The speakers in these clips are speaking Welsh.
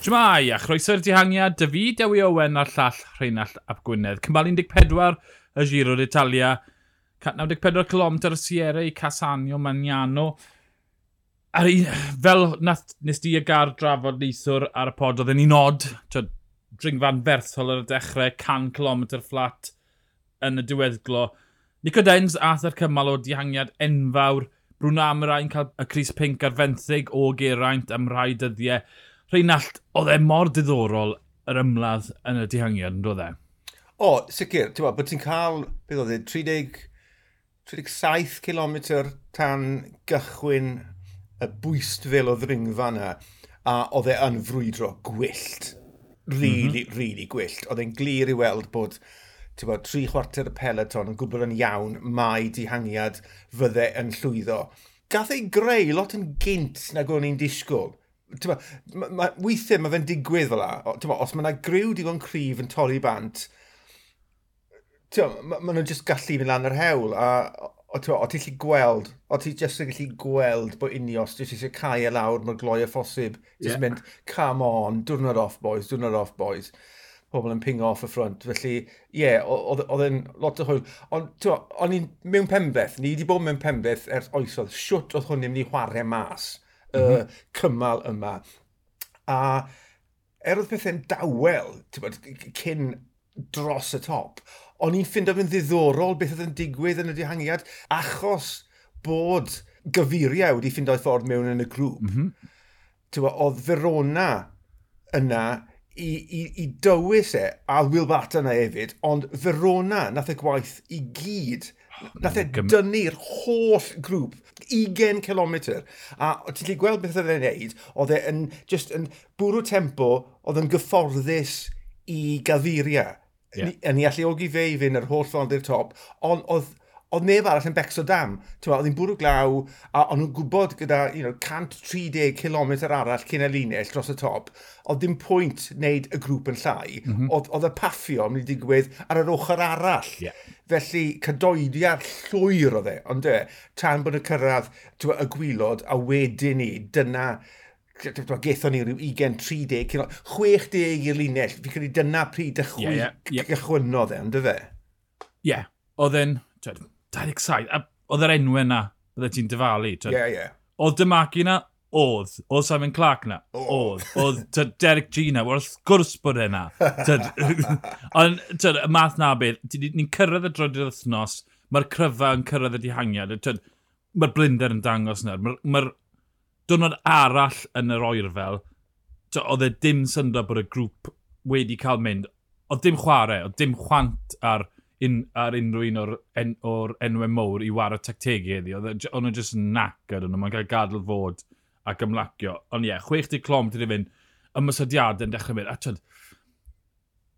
Jmai, a chroeso'r dihangiad, David Dewi Owen a'r llall Rheinald Ap Gwynedd. Cymal 14 y Giro d'Italia, 94 km y Sierra i Casanio Maniano. Ar un, fel nath, nes di y gar drafod neithwr ar y pod, oedden un od, dringfan berthol ar y dechrau, 100 km fflat yn y diweddglo. Nico Dens ath ar cymal o dihangiad enfawr, Bruno Amrain cael y Cris Pink ar fenthyg o Geraint am rai dyddiau Rheinald, oedd e mor diddorol yr ymladd yn y dihangiad, yn dod e? O, sicr. Ti'n bod, bod ti'n cael, beth oedd e, 30, 37 km tan gychwyn y bwystfil o ddringfa yna, a oedd e yn frwydro gwyllt. Really, mm -hmm. really gwyllt. Oedd e'n glir i weld bod bod, tri chwarter y peleton yn gwbl yn iawn mae dihangiad fydde yn llwyddo. Gath ei greu lot yn gynt nag o'n i'n disgwyl ma, ma, weithiau mae fe'n digwydd fel la. Os mae yna griw digon cryf yn torri bant, maen ma nhw'n just gallu mynd lan yr hewl. A o ti'n o ti'n gallu gweld, o ti'n just yn gallu gweld bod unios, jyst eisiau cael e lawr mor gloi a phosib. Jyst yeah. mynd, come on, diwrnod off boys, diwrnod off boys. Pobl yn ping off y ffront. Felly, ie, yeah, oedd e'n lot o hwyl. Ond o'n i'n mewn pembeth, ni wedi bod mewn pembeth ers oesodd. Siwt oedd hwn i'n mynd i chwarae mas y mm -hmm. cymal yma. A er oedd pethau'n dawel, bod, cyn dros y top, o'n i'n ffind o'n ddiddorol beth oedd yn digwydd yn y dihangiad achos bod gyfuriau wedi ffind o'i ffordd mewn yn y grŵp. Mm -hmm. Tewa, oedd Verona yna i, i, i dywys e, a Will Barton na hefyd, ond Verona nath y gwaith i gyd Nath e dynnu'r holl grŵp 20 km. A ti'n lli gweld beth oedd e'n neud, oedd e'n just yn bwrw tempo, oedd yn gyfforddus i gadduriau. Yeah. Yn i alluogi fe i fynd yr holl ffordd i'r top, ond oedd oedd neb arall yn becso dam. Oedd hi'n bwrw glaw, a o'n nhw'n gwybod gyda you know, 130 km arall cyn y linell dros y top, oedd dim pwynt wneud y grŵp yn llai, mm -hmm. oedd, oedd y paffio yn mynd i digwydd ar yr ochr arall. Yeah. Felly, cadoediad llwyr oedd e, ond e, tan bod y cyrraedd twa, y gwylod, a wedyn ni, dyna gethon ni rhyw 20-30 km, 60 i'r linell, fi credu dyna pryd y yeah, yeah, yeah. gychwynodd e, ond dy fe? Ie, yeah. oedd e'n, 27. A oedd yr enw yna, bydde ti'n dyfalu. Ie, yeah, ie. Yeah. Oedd Dymaki na? Oedd. Oedd Simon Clark na? Oedd. Oedd Derek G na? Wrth gwrs bod e yna. Ond y math na beth, ni'n cyrraedd y droedi'r wythnos, mae'r cryfa yn cyrraedd y dihangiad. Mae'r blinder yn dangos na. Mae'r ma dwrnod arall yn yr oerfel, oedd e dim syndod bod y grŵp wedi cael mynd. Oedd dim chwarae, oedd dim chwant ar... Ar un, ar unrhyw un o'r, en, or enwau mowr i war wario tactegu iddi. Oedd e O'n just jyst yn nac ar nhw, mae'n cael gadw fod a gymlacio. Ond ie, yeah, 60 clom ti'n fynd, ymysodiadau yn dechrau mynd. A tyd,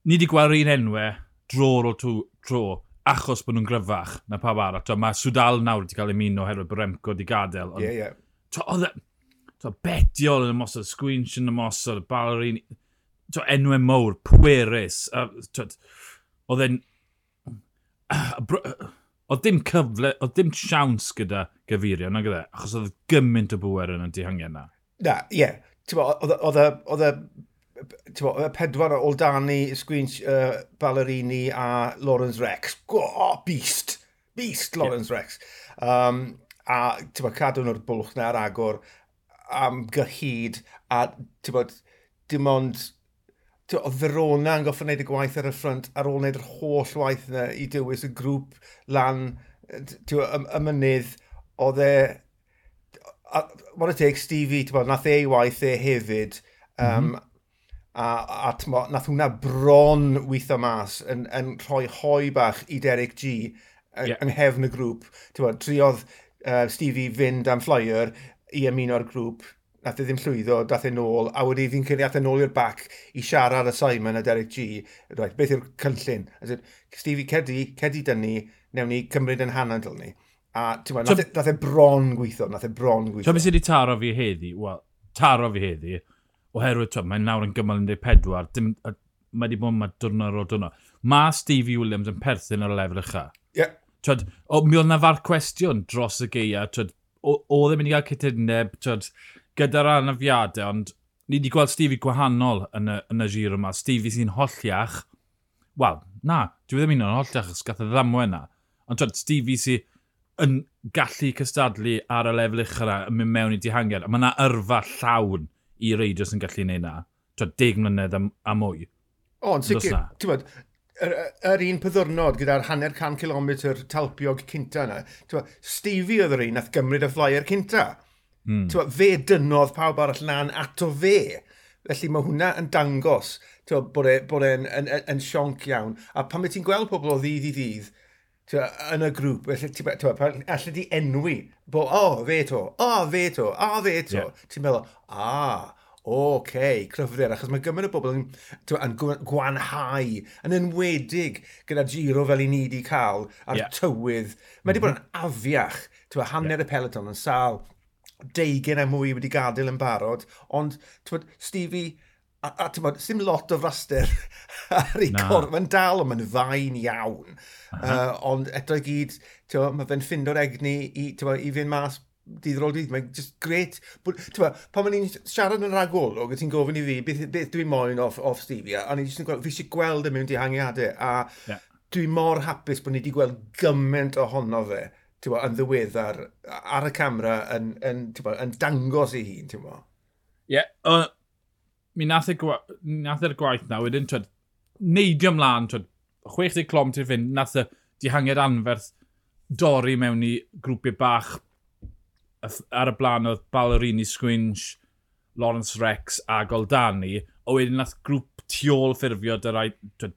ni wedi gweld un enwau dro o tro achos bod nhw'n gryfach na pawb arall. Mae Sudal nawr wedi cael ymuno oherwydd bod Remco wedi gadael. Ie, ie. Oedd e... betiol yn ymosod, sgwinch yn ymosod, balerin, enwau mowr, pwerus. Oedd e'n oedd dim cyfle, oedd dim siawns gyda gyfeirio, na gyda, e? achos oedd gymaint o bwer yn y dihangiau yna. Na, ie. Oedd y pedwar o Dani, Sgrin uh, Ballerini a Lawrence Rex. Oh, beast! Beast, Lawrence yeah. Rex. Um, a bo, cadw nhw'r bwlch na'r agor am gyhyd a bo, dim ond oedd Verona yn goffa wneud y gwaith ar y ffrant ar ôl wneud yr holl waith yna i dywys y grŵp lan y, y mynydd oedd e what it takes Stevie tyw, nath e ei waith e hefyd um, mm -hmm. a, a tyw, nath hwnna bron weithio mas yn, yn rhoi hoi bach i Derek G yeah. yng nghefn y grŵp tyw, triodd uh, Stevie fynd am flyer i ymuno'r grŵp nath e ddim llwyddo, dath e nôl, a wedi fi'n credu ath e nôl i'r bac i siarad y Simon a Derek G. Right, beth yw'r cynllun? Said, Stevie, cedi, cedi dynnu, newn ni cymryd yn hana dyl ni. A ti'n so, nath, e, nath e bron gweithio, nath e bron gweithio. So, beth sydd wedi taro fi heddi? Wel, taro fi heddi, oherwydd, ti'n mae'n nawr yn gymal 14, dim, mae wedi bod yma diwrnod o diwrnod. Mae Stevie Williams yn perthyn ar y lefel ucha. Ie. Yeah. Twyd, o, mi oedd na far cwestiwn dros y geia, twyd, oedd e'n mynd i gael cytundeb, twyd, gyda'r anafiadau, ond ni wedi gweld Stevie gwahanol yn y, yn y giro yma. Stevie sy'n holliach, wel, na, dwi e ddim un o'n holliach os gath y ddamwe yna. Ond twyd, Stevie sy'n yn gallu cystadlu ar y lefel uchel yna yn mynd mewn i dihangiad. Mae yna yrfa llawn i reidio sy'n gallu gwneud na. Twyd, deg mlynedd am, am mwy. O, yn sicr. Ti'n bod, yr, yr un pyddwrnod gyda'r hanner can kilometr talpiog cynta yna, Stevie oedd yr un nath gymryd y flyer cynta. Mm. Tewa, fe dynodd pawb arall lan ato fe. Felly mae hwnna yn dangos tewa, bod e'n bod e yn, yn, yn, yn sionc iawn. A pan mae ti'n gweld pobl o ddydd i ddydd tewa, yn y grŵp, allai di enwi bod, o, oh, fe to, o, oh, fe to, o, oh, fe to. Yeah. Ti'n meddwl, a, ah, oce, okay, cryfder, achos mae gymaint o bobl yn, tewa, yn gwanhau, yn enwedig gyda giro fel i ni wedi cael, a'r yeah. tywydd. Mae wedi mm -hmm. bod yn afiach, tewa, hanner yeah. y peleton yn sal deugen a mwy wedi gadael yn barod, ond tywed, Stevie, a, a tywed, ddim lot o fraster ar ei cor, mae'n dal ond mae'n fain iawn. Uh -huh. uh, ond eto i gyd, tywed, mae fe'n ffindo'r egni i, tywed, i fynd mas dydd rôl dydd, mae'n just great. Tewa, pan ma'n i'n siarad yn ragolwg, a ti'n gofyn i fi, beth, beth dwi'n moyn off, off Stevie, a ni'n just yn gweld, fi eisiau gweld y mewn dihangiadau, a yeah. dwi'n mor hapus bod ni wedi gweld gymaint ohono fe bo, yn ddiweddar ar y camera yn, yn, bo, yn dangos ei hun, ti'n bo? Ie, yeah, uh, mi nath y nath y gwaith na, wedyn, twyd, neidio mlaen, twyd, 60 clom ti'n fynd, nath y dihangiad anferth dorri mewn i grwpiau bach ar y blaen oedd Ballerini Squinch, Lawrence Rex a Goldani, a wedyn nath grŵp tiol ffurfio dy rai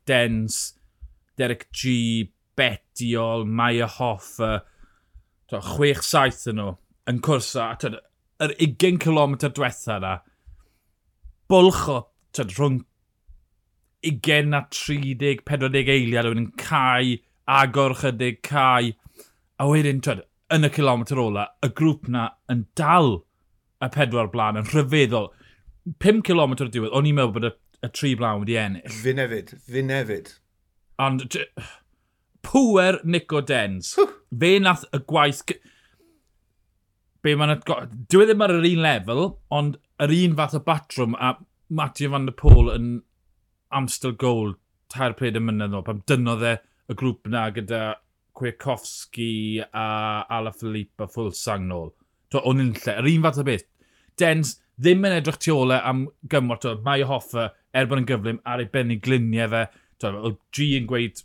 Dens, Derek G, Betiol, Maya Hoffa, 6-7 yn nhw yn cwrsa, a tyd, yr 20 km diwetha yna, bwlch o tyd, rhwng 20 a 30, 40 eiliad yn cae, agor chydig cae, a wedyn, tyd, yn y kilometr ola, y grŵp na yn dal y pedwar blaen, yn rhyfeddol. 5 km diwedd, o'n i'n meddwl bod y, y tri blaen wedi ennill. Fynefyd, fynefyd. Ond, pwer Nico Dens. Fe nath y gwaith... Be ma'n... Dwi e ddim ar yr un lefel, ond yr un fath o batrwm a Matthew van der Pôl yn Amstel Gold tair pryd y mynydd o, pam dynodd e y grŵp na gyda Kwiatkowski a Ala a Fulsang nôl. To, O'n un lle, yr un fath o beth. Dens ddim yn edrych tu ole am gymwrt o Mai hoffa er bod yn gyflym ar ei benni gliniau fe. To, o G yn gweud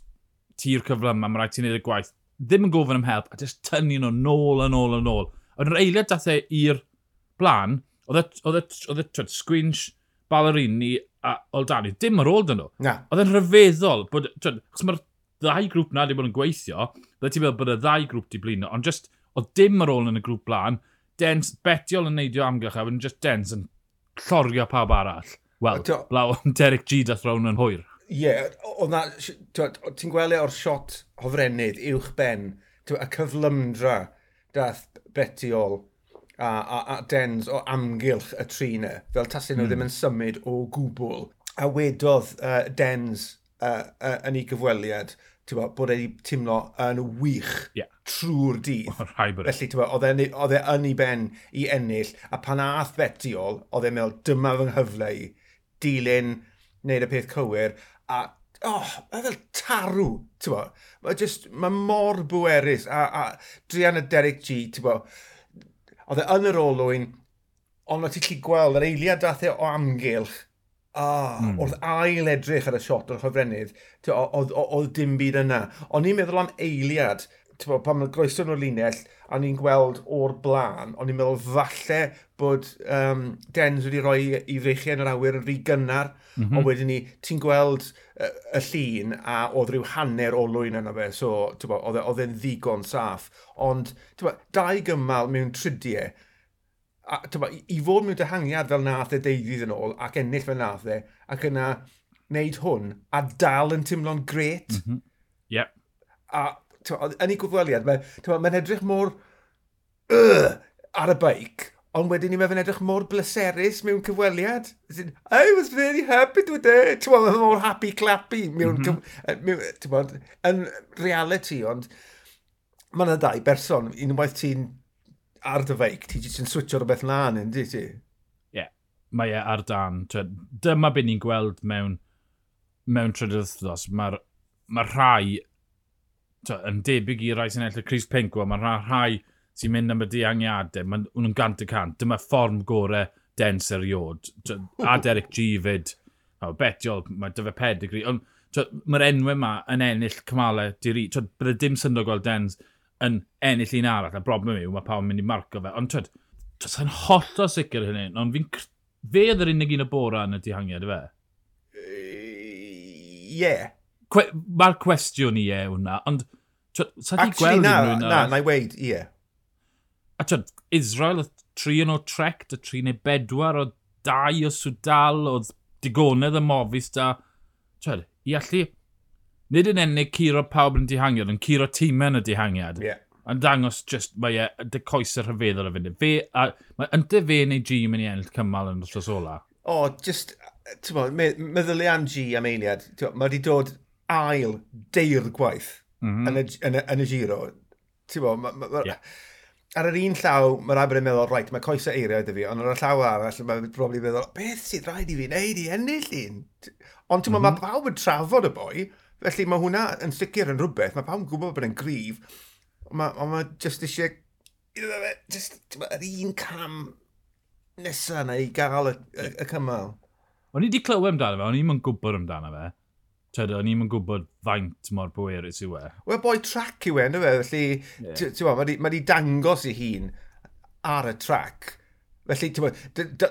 ti'r cyflym yma, mae rhaid ti'n neud y gwaith. Ddim yn gofyn am help, a jyst tynnu nhw nôl a nôl a nôl. Ond yr eiliad dath e i'r blaen, oedd e y e e, sgwynsh ballerini a Oldani, dim ar ôl dyn nhw. Oedd e'n rhyfeddol, bod, chos mae'r ddau grŵp na wedi bod yn gweithio, bydde ti'n meddwl bod y ddau grŵp di blino, ond just, oedd dim ar ôl yn y grŵp blaen, dens, betiol yn neidio amgylch a wedyn just dens yn llorio pawb arall. Wel, blaw am Derek G dath rawn yn hwyr. Ie, yeah, ti'n gweld e o'r shot hofrennydd, uwch ben, y cyflymdra dath Betiol a, a, a Dens o amgylch y trina, fel tasyn nhw mm. ddim yn symud o gwbl. A wedodd uh, Dens uh, uh, yn ei gyfweliad, bo, bod ei teimlo yn wych yeah. trwy'r dydd. Felly, oedd e, e yn ei ben i ennill, a pan ath Betiol, oedd e'n meddwl, dyma fy nghyfle i, dilyn, wneud y peth cywir, a oh, mae fel tarw, ti'n bo. Mae just, mae mor bwerus, a, a Drian y Derek G, ti'n bo. Oedd e yn yr olwyn, ond oedd ti'n lli gweld yr eiliad dath e o amgylch, a oh, mm. wrth ail edrych ar y shot o'r chyfrenydd, oedd dim byd yna. Ond ni'n meddwl am eiliad, bo, pan mae'n groeso nhw'r linell, a ni'n gweld o'r blaen, ond ni'n meddwl falle bod um, Dens wedi rhoi i freichiau yn yr awyr yn rhy gynnar, mm -hmm. ond wedyn ni, ti'n gweld uh, y llun a oedd rhyw hanner o lwyn yna fe, so e, oedd e'n ddigon saff. Ond bo, dau gymal mewn tridiau, a, bo, i fod mewn dehangiad fel nath e deuddydd yn ôl ac ennill fel nath e, ac yna wneud hwn a dal yn teimlo'n gret. Mm -hmm. Yep. A yn ei gwfweliad, mae'n ma edrych mor uh, ar y beic, ond wedyn ni mae'n edrych mor bleserus mewn cyfweliad. I was very happy today. Ti'n bod, mor happy clappy mewn, mm -hmm. mewn yn reality, ond mae yna ddau berson, unwaith ti'n ar dy feic, ti jyst yn switio rhywbeth lan, ynddi ti? Ie, yeah, mae e ar dan. Dyma beth ni'n gweld mewn, mewn trydydd Mae'r ma rhai to, yn debyg i rai sy'n enll y Cris Pink, mae'n rhai sy'n mynd am y diangiadau, mae nhw'n gant y cant, dyma fform gorau dens eriod. A Derek G fyd, o, betiol, mae dyfa pedigree, ond mae'r enwau yma yn ennill cymalau diri, bydd y dim syndod gweld dens yn ennill un arall, a broblem yw, mae pawb yn mynd i marco fe, ond twyd, dros holl o sicr hynny, ond fi'n fe oedd yr unig un y bora yn y dihangiad, fe? Ie, yeah. Mae'r cwestiwn i e hwnna, ond sa'n di gweld na, unrhyw na, na, i weid, ie. Yeah. A twyd, Israel, y tri yn o trec, dy tri neu bedwar o dau o swdal, oedd digonedd y mofis da. Twyd, i allu, nid yn ennig curo pawb yn dihangiad, ond curo tîmau yn y dihangiad. Yeah. Yn dangos just, mae e, dy coes yr hyfeddol yn fynd. Fe, a, mae ynte fe neu G mynd i ennill cymal yn y tros ola. O, oh, just, ti'n meddwl, meddwl am G am eiliad, mae wedi dod ail deir gwaith mm -hmm. yn, y, yn, y, yn y giro. Ti'n bo, ma, ma, ma, yeah. ar yr un llaw, mae'r Abram yn meddwl, rhaid, mae coesau eiriau dy fi, ond ar y llaw arall, mae'n probably meddwl, beth sydd rhaid i fi wneud i ennill un? Ond ti'n mm -hmm. mae mhm. pawb yn trafod y boi, felly mae hwnna yn sicr yn rhywbeth, mae pawb yn gwybod bod yn grif, ond mae, ma, mae just eisiau, just, yr un cam nesaf yna i gael y, y, y cymal. O'n i wedi clywed amdano fe, o'n i'n mynd gwybod amdano fe tyd, o'n i'n mynd gwybod faint mor bwerus yw e. Wel, boi trac yw e, ynddo fe, felly, yeah. ti'n bod, mae wedi dangos i hun ar y trac. Felly, ti'n bod,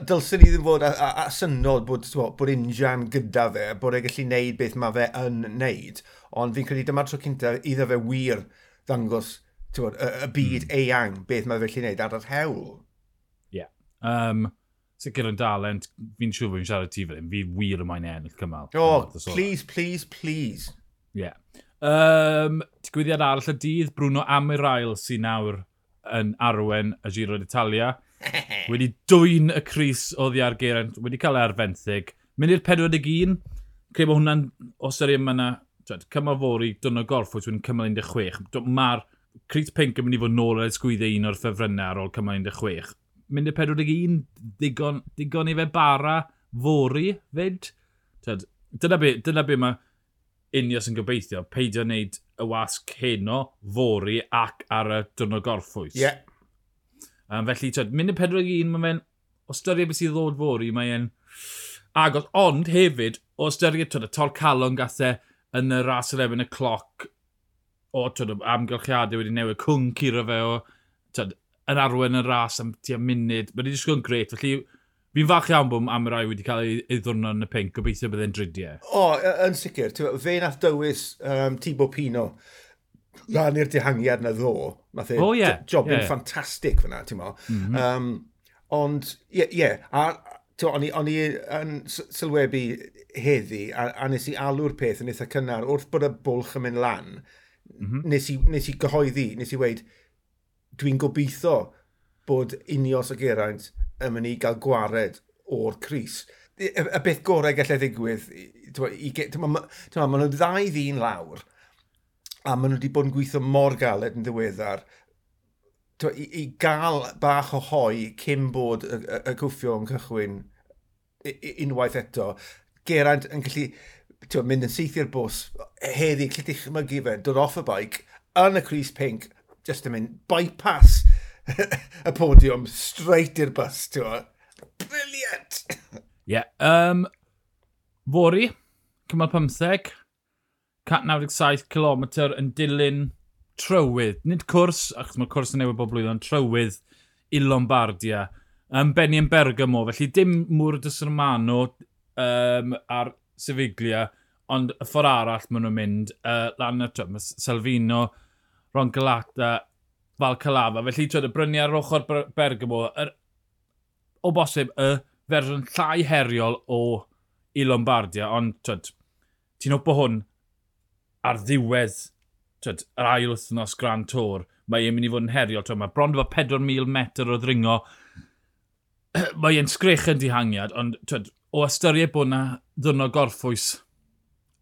dylsyn ni ddim fod a, a, a synod bod, bod injan gyda fe, bod e'n gallu neud beth mae fe yn neud, ond fi'n credu dyma'r tro cynta iddo fe wir ddangos bod, y, y byd mm. eang beth mae fe'n gallu neud ar yr hewl. Ie. Yeah. Um, sicr yn dalent, fi'n siŵr bod fi'n siarad ti fel hyn, fi wir yn mae'n ennill cymal. O, oh, please, please, please. Ie. Yeah. Um, digwyddiad arall y dydd, Bruno Amirail sy'n nawr yn arwen y Giro d'Italia. wedi dwy'n y Cris o ddiar Geraint, wedi cael ei arfenthyg. Mynd i'r 41, creu bod hwnna'n, os yr un yna, cymal fori, dwrnod gorff, wyt wedi'n cymal 16. Mae'r Cris Pink yn mynd i fod nôl ar ysgwyddo un o'r ffefrynnau ar ôl cymal 16 mynd i 41, digon, digon i fe bara fori fyd. Dyna be, dyna be mae Unios yn gobeithio, peidio wneud y wasg heno, fori ac ar y dwrnod gorffwys. Ie. Yeah. Um, felly, tyd, mynd i 41, mae fe'n, o styried beth sydd ddod fori, mae'n agos. Ond hefyd, o styried, tyd, y tor calon gathau e yn y ras yr y cloc, o tyd, amgylchiadau wedi newid cwng curo fe o tyd, yn arwen yn ras am tua munud. Mae'n disgwyl yn gret, felly fi'n fach iawn bod am y rai wedi cael ei ddwrno yn y pink, gobeithio byddai'n dridiau. O, yn sicr, fe nath dywys um, Tibo Pino lan i'r dihangiad na ddo. Nath e oh, yeah. jobyn yeah. ffantastig fyna, ti'n mo. Mm -hmm. um, ond, ie, yeah, yeah, a on i yn sylwebu heddi, a, a nes i alw'r peth yn eitha cynnar, wrth bod y bwlch yn mynd lan, mm -hmm. nes, i, nes i gyhoeddi, nes i weid, dwi'n gobeithio bod unios o Geraint yn mynd i gael gwared o'r Cris. Y, y beth gorau gallai ddigwydd, maen nhw ddau ddyn lawr, a maen nhw wedi bod yn gweithio mor galed yn ddiweddar, twa, i, i gael bach o hoi cyn bod y, y, y cwffio yn cychwyn unwaith eto, Geraint yn gallu twa, mynd yn syth i'r bws, heddi, gallu dychmygu fe, dod off y baic, yn y Cris Pink, just yn mynd bypass y podiwm, straight i'r bus, ti'n o. Brilliant! Ie, yeah, um, Fori, cymal 15, 197 km yn dilyn trywydd. Nid cwrs, achos mae cwrs yn newid bob blwyddyn, trywydd i Lombardia. Um, Benny yn Bergamo, felly dim mŵr dy syrmano um, ar Sefiglia, ond y ffordd arall maen nhw'n mynd uh, lan y trwm. Salvino, Ron Galata, Fal Calafa. Felly, twyd, y brynu ar ochr Bergamo, er, o bosib, y fersiwn llai heriol o i Lombardia, ond twyd, ti'n hwpo hwn ar ddiwedd twyd, yr ail wythnos Grand Tour, mae e'n mynd i fod yn heriol. Twyd, mae bron efo 4,000 metr o ddringo. mae e'n sgrech yn dihangiad, ond twyd, o ystyried bod yna ddwrnod gorffwys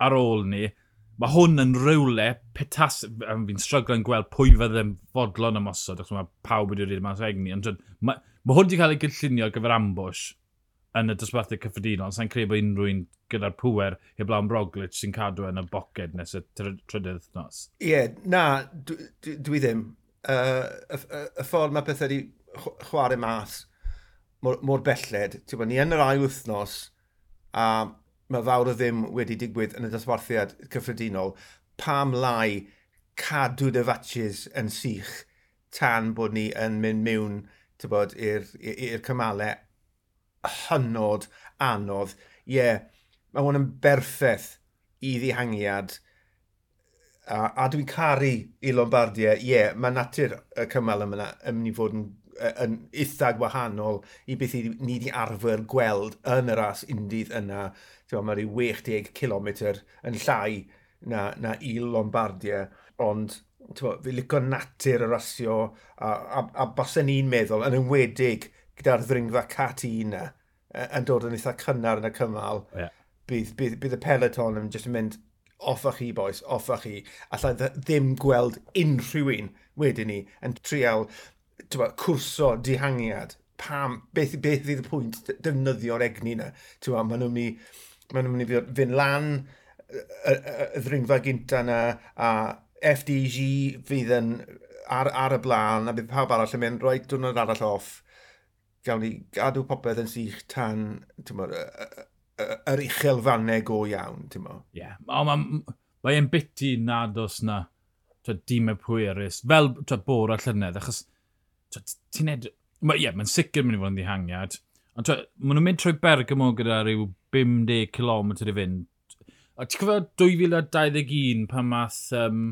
ar ôl ni, Mae hwn yn rywle petas... Fi'n stryglo'n gweld pwy fyddai'n fodlon ymosod, achos mae pawb wedi rhaid mas egni. Ond mae, mae hwn wedi cael ei gyllunio gyfer ambush yn y dosbarthau cyffredinol. Sa'n credu bod unrhyw'n gyda'r pwer pŵer heblawn Broglic sy'n cadw yn y boced nes y trydydd nos. Ie, yeah, na, dwi, dwi ddim. Uh, y, y, y ffordd mae pethau wedi chwarae mas mor, mor belled, ti'n bod ni yn yr ail wythnos a mae fawr o ddim wedi digwydd yn y dosbarthiad cyffredinol, pam lai cadw dy fatches yn sych tan bod ni yn mynd mewn i'r cymalau hynod anodd. Ie, yeah, mae hwn yn berffaith i ddihangiad a, a dwi'n caru i Lombardia, ie, yeah, mae natur y cymal yma yn mynd i fod yn yn eitha gwahanol i beth i ni wedi arfer gweld yn y ras undydd yna. Mae rhyw 60 km yn llai na, na i Lombardia, ond tewa, fi licio natur y rasio a, a, a basen ni'n meddwl yn ymwedig gyda'r ddringfa cat i yna yn dod yn eitha cynnar yn y cymal. Yeah. Bydd, bydd, bydd y peloton yn just yn mynd off chi boes, off chi, Alla ddim gweld unrhyw un wedyn ni yn trial tywa, cwrso dihangiad, pam, beth, beth fydd y pwynt defnyddio'r egni yna. Maen nhw'n mynd ma nhw i fynd lan y, y, y ddringfa gynta yna, a FDG fydd yn ar, ar y blaen, a bydd pawb arall yn mynd, roed diwrnod arall off, gawn ni gadw popeth yn sych tan, ti'n yr uchelfannau go iawn, ti'n mo. Ie, yeah. ond mae'n ma, ma biti nad os na, dim y pwerus, fel twa, bora llynedd, achos ti'n ed... Ie, yeah, mae'n sicr mynd i fod yn ddihangiad. Ond maen nhw'n mynd trwy Bergamo gyda rhyw 50 km i fynd. A ti'n cofio 2021 pan math um,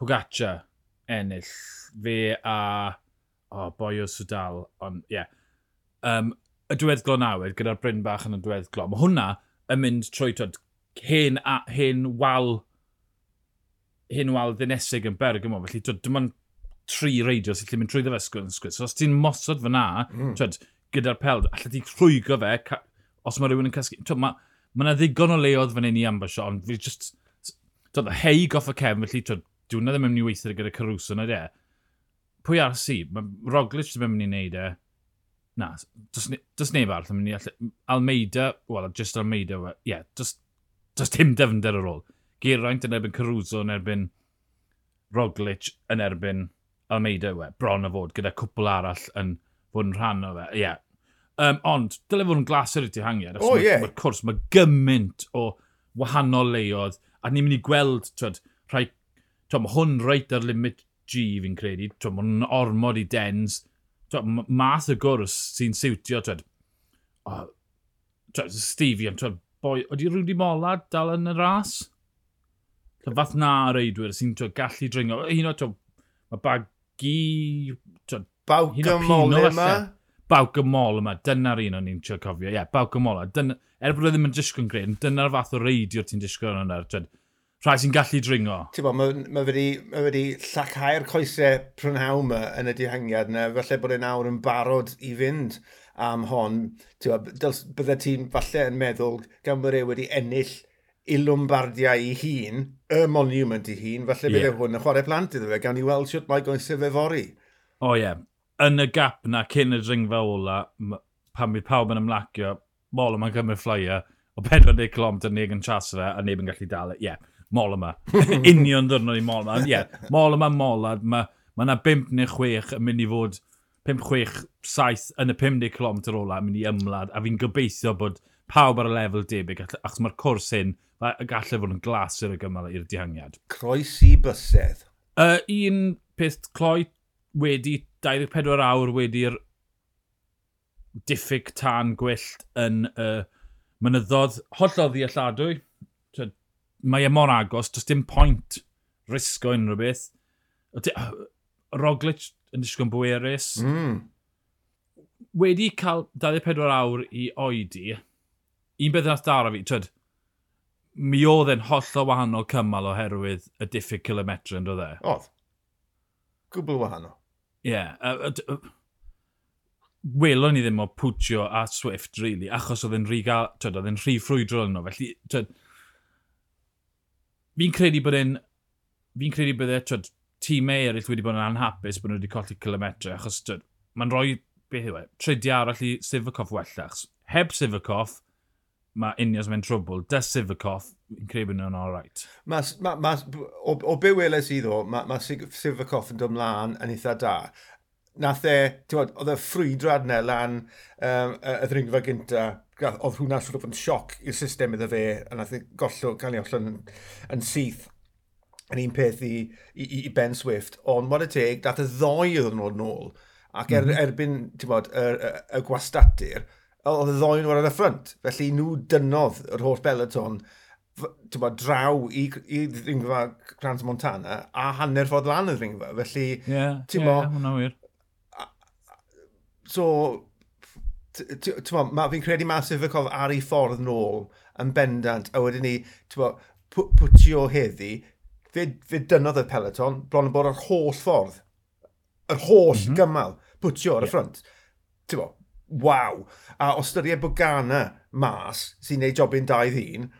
Pogaccia ennill fe a o oh, boi o Sudal. Ond, ie. Yeah. Um, y diweddglo nawr, gyda'r Bryn bach yn y diweddglo. Mae hwnna yn mynd trwy twyd, hen, a, hen wal hen wal ddinesig yn Bergamo. Felly, dyma'n tri reidio sy'n mynd trwy ddefysgwyl yn sgwyd. So os ti'n mosod fyna, mm. twyd, gyda'r peld, allai ti llwygo fe os mae rhywun yn cysgu. Twyd, mae ma yna ddigon o leoedd fan hyn i ambasio, ond fi just... Twyd, hei goff y cefn, felly twyd, dwi'n ddim yn mynd i weithio gyda Caruso na de. Pwy ar si? Mae Roglic ddim yn mynd i wneud e. Na, does neb arall yn mynd i allu. Almeida, wel, just Almeida, ie, yeah, does, does dim defnydd ar ôl. Geraint yn erbyn Caruso yn erbyn Roglic yn erbyn Almeida we, bron o fod, gyda cwpl arall yn fod yn rhan o fe. Ie. Yeah. Um, ond, dylai fod yn glasur i ti dihangiad. O, oh, ie. Yeah. Mae'r cwrs, mae gymaint o wahanol leoedd, a ni'n mynd i gweld, twyd, rhai, twyd, mae hwn reit ar limit G fi'n credu, twyd, mae'n ormod i dens, twyd, math y gwrs sy'n siwtio, twyd, oh, twyd, Stevie, am, twyd, boi, oeddi rwy'n mola dal yn y ras? Twyd, fath na reidwyr sy'n gallu dringo, hyn o, twyd, mae bag gi... mol yma? Bawg y mol yma, dyna'r un o'n i'n trio cofio. Ie, yeah, bawg y mol. yma. Er bod ddim yn disgwyl yn gred, dyna'r fath o reidio ti'n disgwyl yn yna. Rhai sy'n gallu dringo. Ti'n bod, mae ma wedi, ma wedi llacau'r coesau prynhaw yma yn y dihangiad yna. Felly bod e nawr yn barod i fynd am hon. Ti'n bod, bydde ti'n falle yn meddwl gan bod e wedi ennill i Lombardia i hun, y monument i hun, felly yeah. bydde hwn e yn chwarae plant iddo fe, gan i weld siwt mae goesau fe fori. O oh, ie. Yeah. Yn y gap na, cyn y dringfa ola, pan bydd pawb yn ymlacio, mol yma'n cymryd fflyer, o 40 km neb yn chas fe, a neb yn gallu dal. e. Ie, yeah, mol yma. Union ddwrnod i mol yma. Ie, yeah, mol yma, mol yma. Mae ma yna 5 neu 6 yn mynd i fod 5, 6, 7 yn y 50 km ola yn mynd i ymlad, a fi'n gobeithio bod pawb ar y lefel debyg, achos mae'r cwrs hyn y gallai fod yn glas i'r gymal i'r dihangiad. Croesi bysedd. Uh, un peth cloi wedi 24 awr wedi'r diffyg tan gwyllt yn y uh, mynyddodd holloddi alladwy. Mae e mor agos, does dim pwynt risgo unrhyw beth. Roglic yn disgwyl yn bwerus. Mm. Wedi cael 24 awr i oedi, un beth nath dara fi, twyd, mi oedd e'n holl o wahanol cymal oherwydd y diffyg kilometr yn dod e. Oedd. Gwbl wahanol. Ie. Yeah. Welon ni ddim o Pwtio a Swift, really, achos oedd e'n rhy, oedd e'n rhy ffrwydro yn nhw. Felly, tyd, fi'n credu bod e'n, fi'n credu bod e, tyd, tîmau eraill wedi bod yn anhapus bod nhw wedi colli kilometre, achos mae'n rhoi, beth yw e, tridia arall i Sivakov wellach. Heb Sivakov, mae unios mewn trwbl. Da Sivakov, yn credu bod nhw'n alright. Ma, ma, ma, o, o be weles i ddo, mae ma Sivakov yn dymlaen yn eitha da. Nath e, ti'n bod, oedd y ffrwydrad na lan um, y ddringfa gynta, oedd hwnna sort of yn sioc i'r system iddo fe, a nath e gollw, cael ei ollon yn, yn syth yn un peth i, i, i Ben Swift, ond mod y teg, dath y e ddoi oedd yn ôl nôl, ac er, mm. -hmm. erbyn, ti'n bod, y, y, y gwastadur, oedd y ddoen ar y ffrant. Felly nhw dynodd yr holl beleton tywa, draw i, i ddringfa Grant Montana a hanner ffordd lan y ddringfa. Felly, yeah, ti'n yeah, hwnna wir. So, ti'n fi'n credu masif y cof ar ei ffordd nôl yn bendant, a wedyn ni, ti'n pwtio heddi, fe, fe dynodd y peleton bron yn bod yr holl ffordd, yr holl mm -hmm. gymal, pwtio ar y ffrant. Ti'n waw. A o styried bod Ghana mas sy'n neud jobyn 2-1,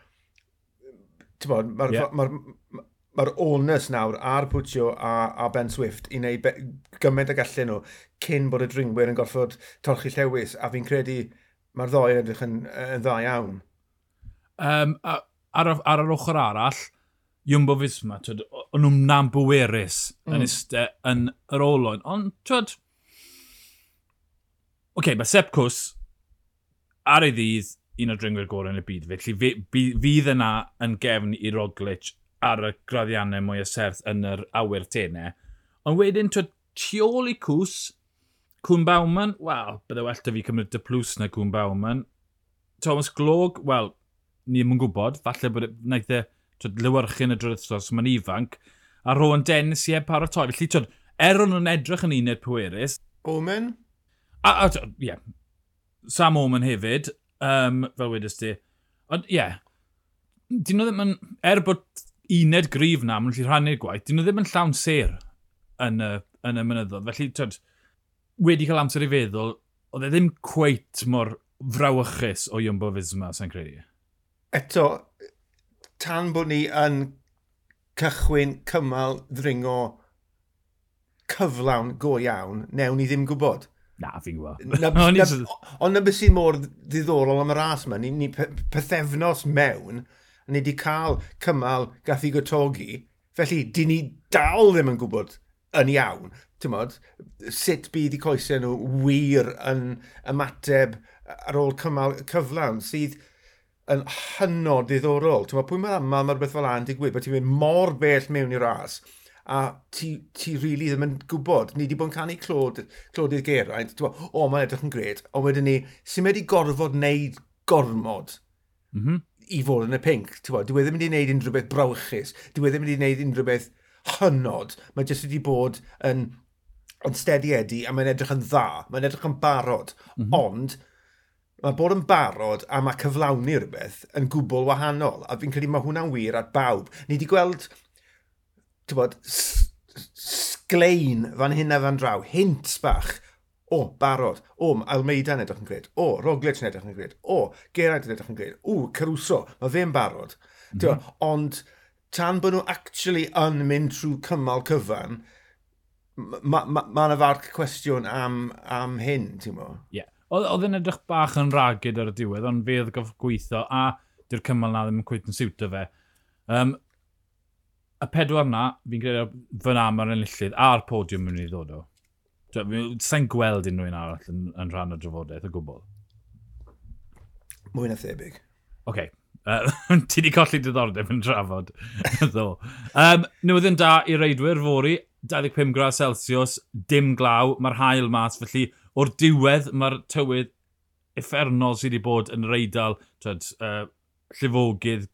mae'r yeah. ma, ma, ma onus nawr ar Pwtio a, a Ben Swift i wneud gymaint ag allan nhw cyn bod y dringwyr yn gorfod torchi llewis a fi'n credu mae'r ddoi yn edrych yn, yn dda iawn. Um, ar, ar yr ochr arall, Jumbo Fisma, o'n nhw'n nam bwerus mm. yn, iste, yn yr olwyn. Ond, twyd, okay, mae Sepp Cws ar ei ddydd un o dringwyr gorau yn y byd. Felly fydd yna yn gefn i Roglic ar y graddiannau mwy o serth yn yr awyr tenau. Ond wedyn, twyd, tu ôl i cws, Cwn Bauman, wel, bydde well da fi cymryd dy plws na Cwn Bauman. Thomas Glog, wel, ni ddim yn gwybod, falle bod e, wnaeth e lywyrchu'n y drwy'r mae'n ifanc. A Rowan Dennis, i e paratoi. Felly, twyd, er o'n nhw'n edrych yn uned pwerus... Omen? A, a, yeah. Sam Oman hefyd, um, fel wedys ti. Ond, ie. Yeah. Dyn nhw ddim yn, er bod uned grif na, maen nhw'n rhannu'r gwaith, dyn nhw ddim yn llawn ser yn y, yn y mynyddodd. Felly, twyd, wedi cael amser i feddwl, oedd e ddim cweit mor frawychus o Iwmbo Fisma, sy'n credu. Eto, tan bod ni yn cychwyn cymal ddringo cyflawn go iawn, newn ni ddim gwybod. Na, fi'n gwybod. Ond na beth sy'n mor ddiddorol am y ras yma, ni, ni pethefnos mewn, ni wedi cael cymal gath i gotogi, felly di ni dal ddim yn gwybod yn iawn, tymod, sut bydd i coesau nhw wir yn ymateb ar ôl cymal cyflawn, sydd yn hynod ddiddorol. Ti'n meddwl, pwy mae'r aml mae'r beth fel a'n digwydd, bod ti'n mynd mor bell mewn i'r ras, a ti, ti really ddim yn gwybod. Ni wedi bod yn canu clod, clodydd geraint, o, oh, mae'n edrych yn gred, ond wedyn ni, sy'n wedi gorfod wneud gormod mm -hmm. i fod yn y pink. Dwi e ddim wedi wneud unrhyw beth brawchus, dwi e ddim wedi wneud unrhyw beth hynod, mae jyst wedi bod yn, yn stediedi a mae'n edrych yn dda, mae'n edrych yn barod, mm -hmm. ond mae bod yn barod a mae cyflawni rhywbeth yn gwbl wahanol. A fi'n credu mae hwnna'n wir at bawb. Ni wedi gweld bod, sglein fan hyn a fan draw, hint bach, o, barod, o, Almeida yn edrych yn gred, o, Roglic yn edrych yn gred, o, Geraint yn edrych yn gred, o, Caruso, mae fe'n barod. Mm -hmm. Ond tan bod nhw actually yn mynd trwy cymal cyfan, mae yna ma, ma farc cwestiwn am, am hyn, ti'n mo? Ie. Yeah. Oedd yn edrych bach yn ragyd ar y diwedd, ond fe oedd gof gweithio, a dy'r cymal na ddim yn cwyt yn siwtio fe. Um, y pedwar na, fi'n credu fy na mae'r enillydd a'r podiwm yn ei ddod o. Sa'n gweld unrhyw un arall yn, yn rhan o drafodaeth o gwbl. Mwy na thebyg. Oce. Okay. Uh, ti di colli diddordeb yn trafod, ddo. Um, newyddion da i reidwyr fori, 25 grad Celsius, dim glaw, mae'r hael mas, felly o'r diwedd mae'r tywydd effernol sydd wedi bod yn reidal, twed, uh, llifogydd,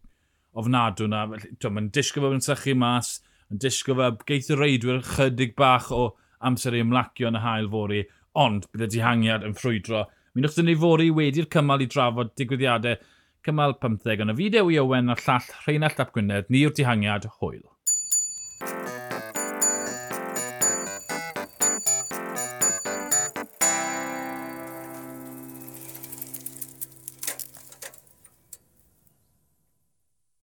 ofnadw na. Mae'n disgo fe yn sychu mas, yn disgo fe geith y reidwyr chydig bach o amser i ymlacio yn y hael fori, ond bydd y dihangiad yn ffrwydro. Mi wnaethon ni fori wedi'r cymal i drafod digwyddiadau cymal 15, ond y fideo i Owen a'r llall Rheinald Ap Gwynedd, ni'r dihangiad hwyl.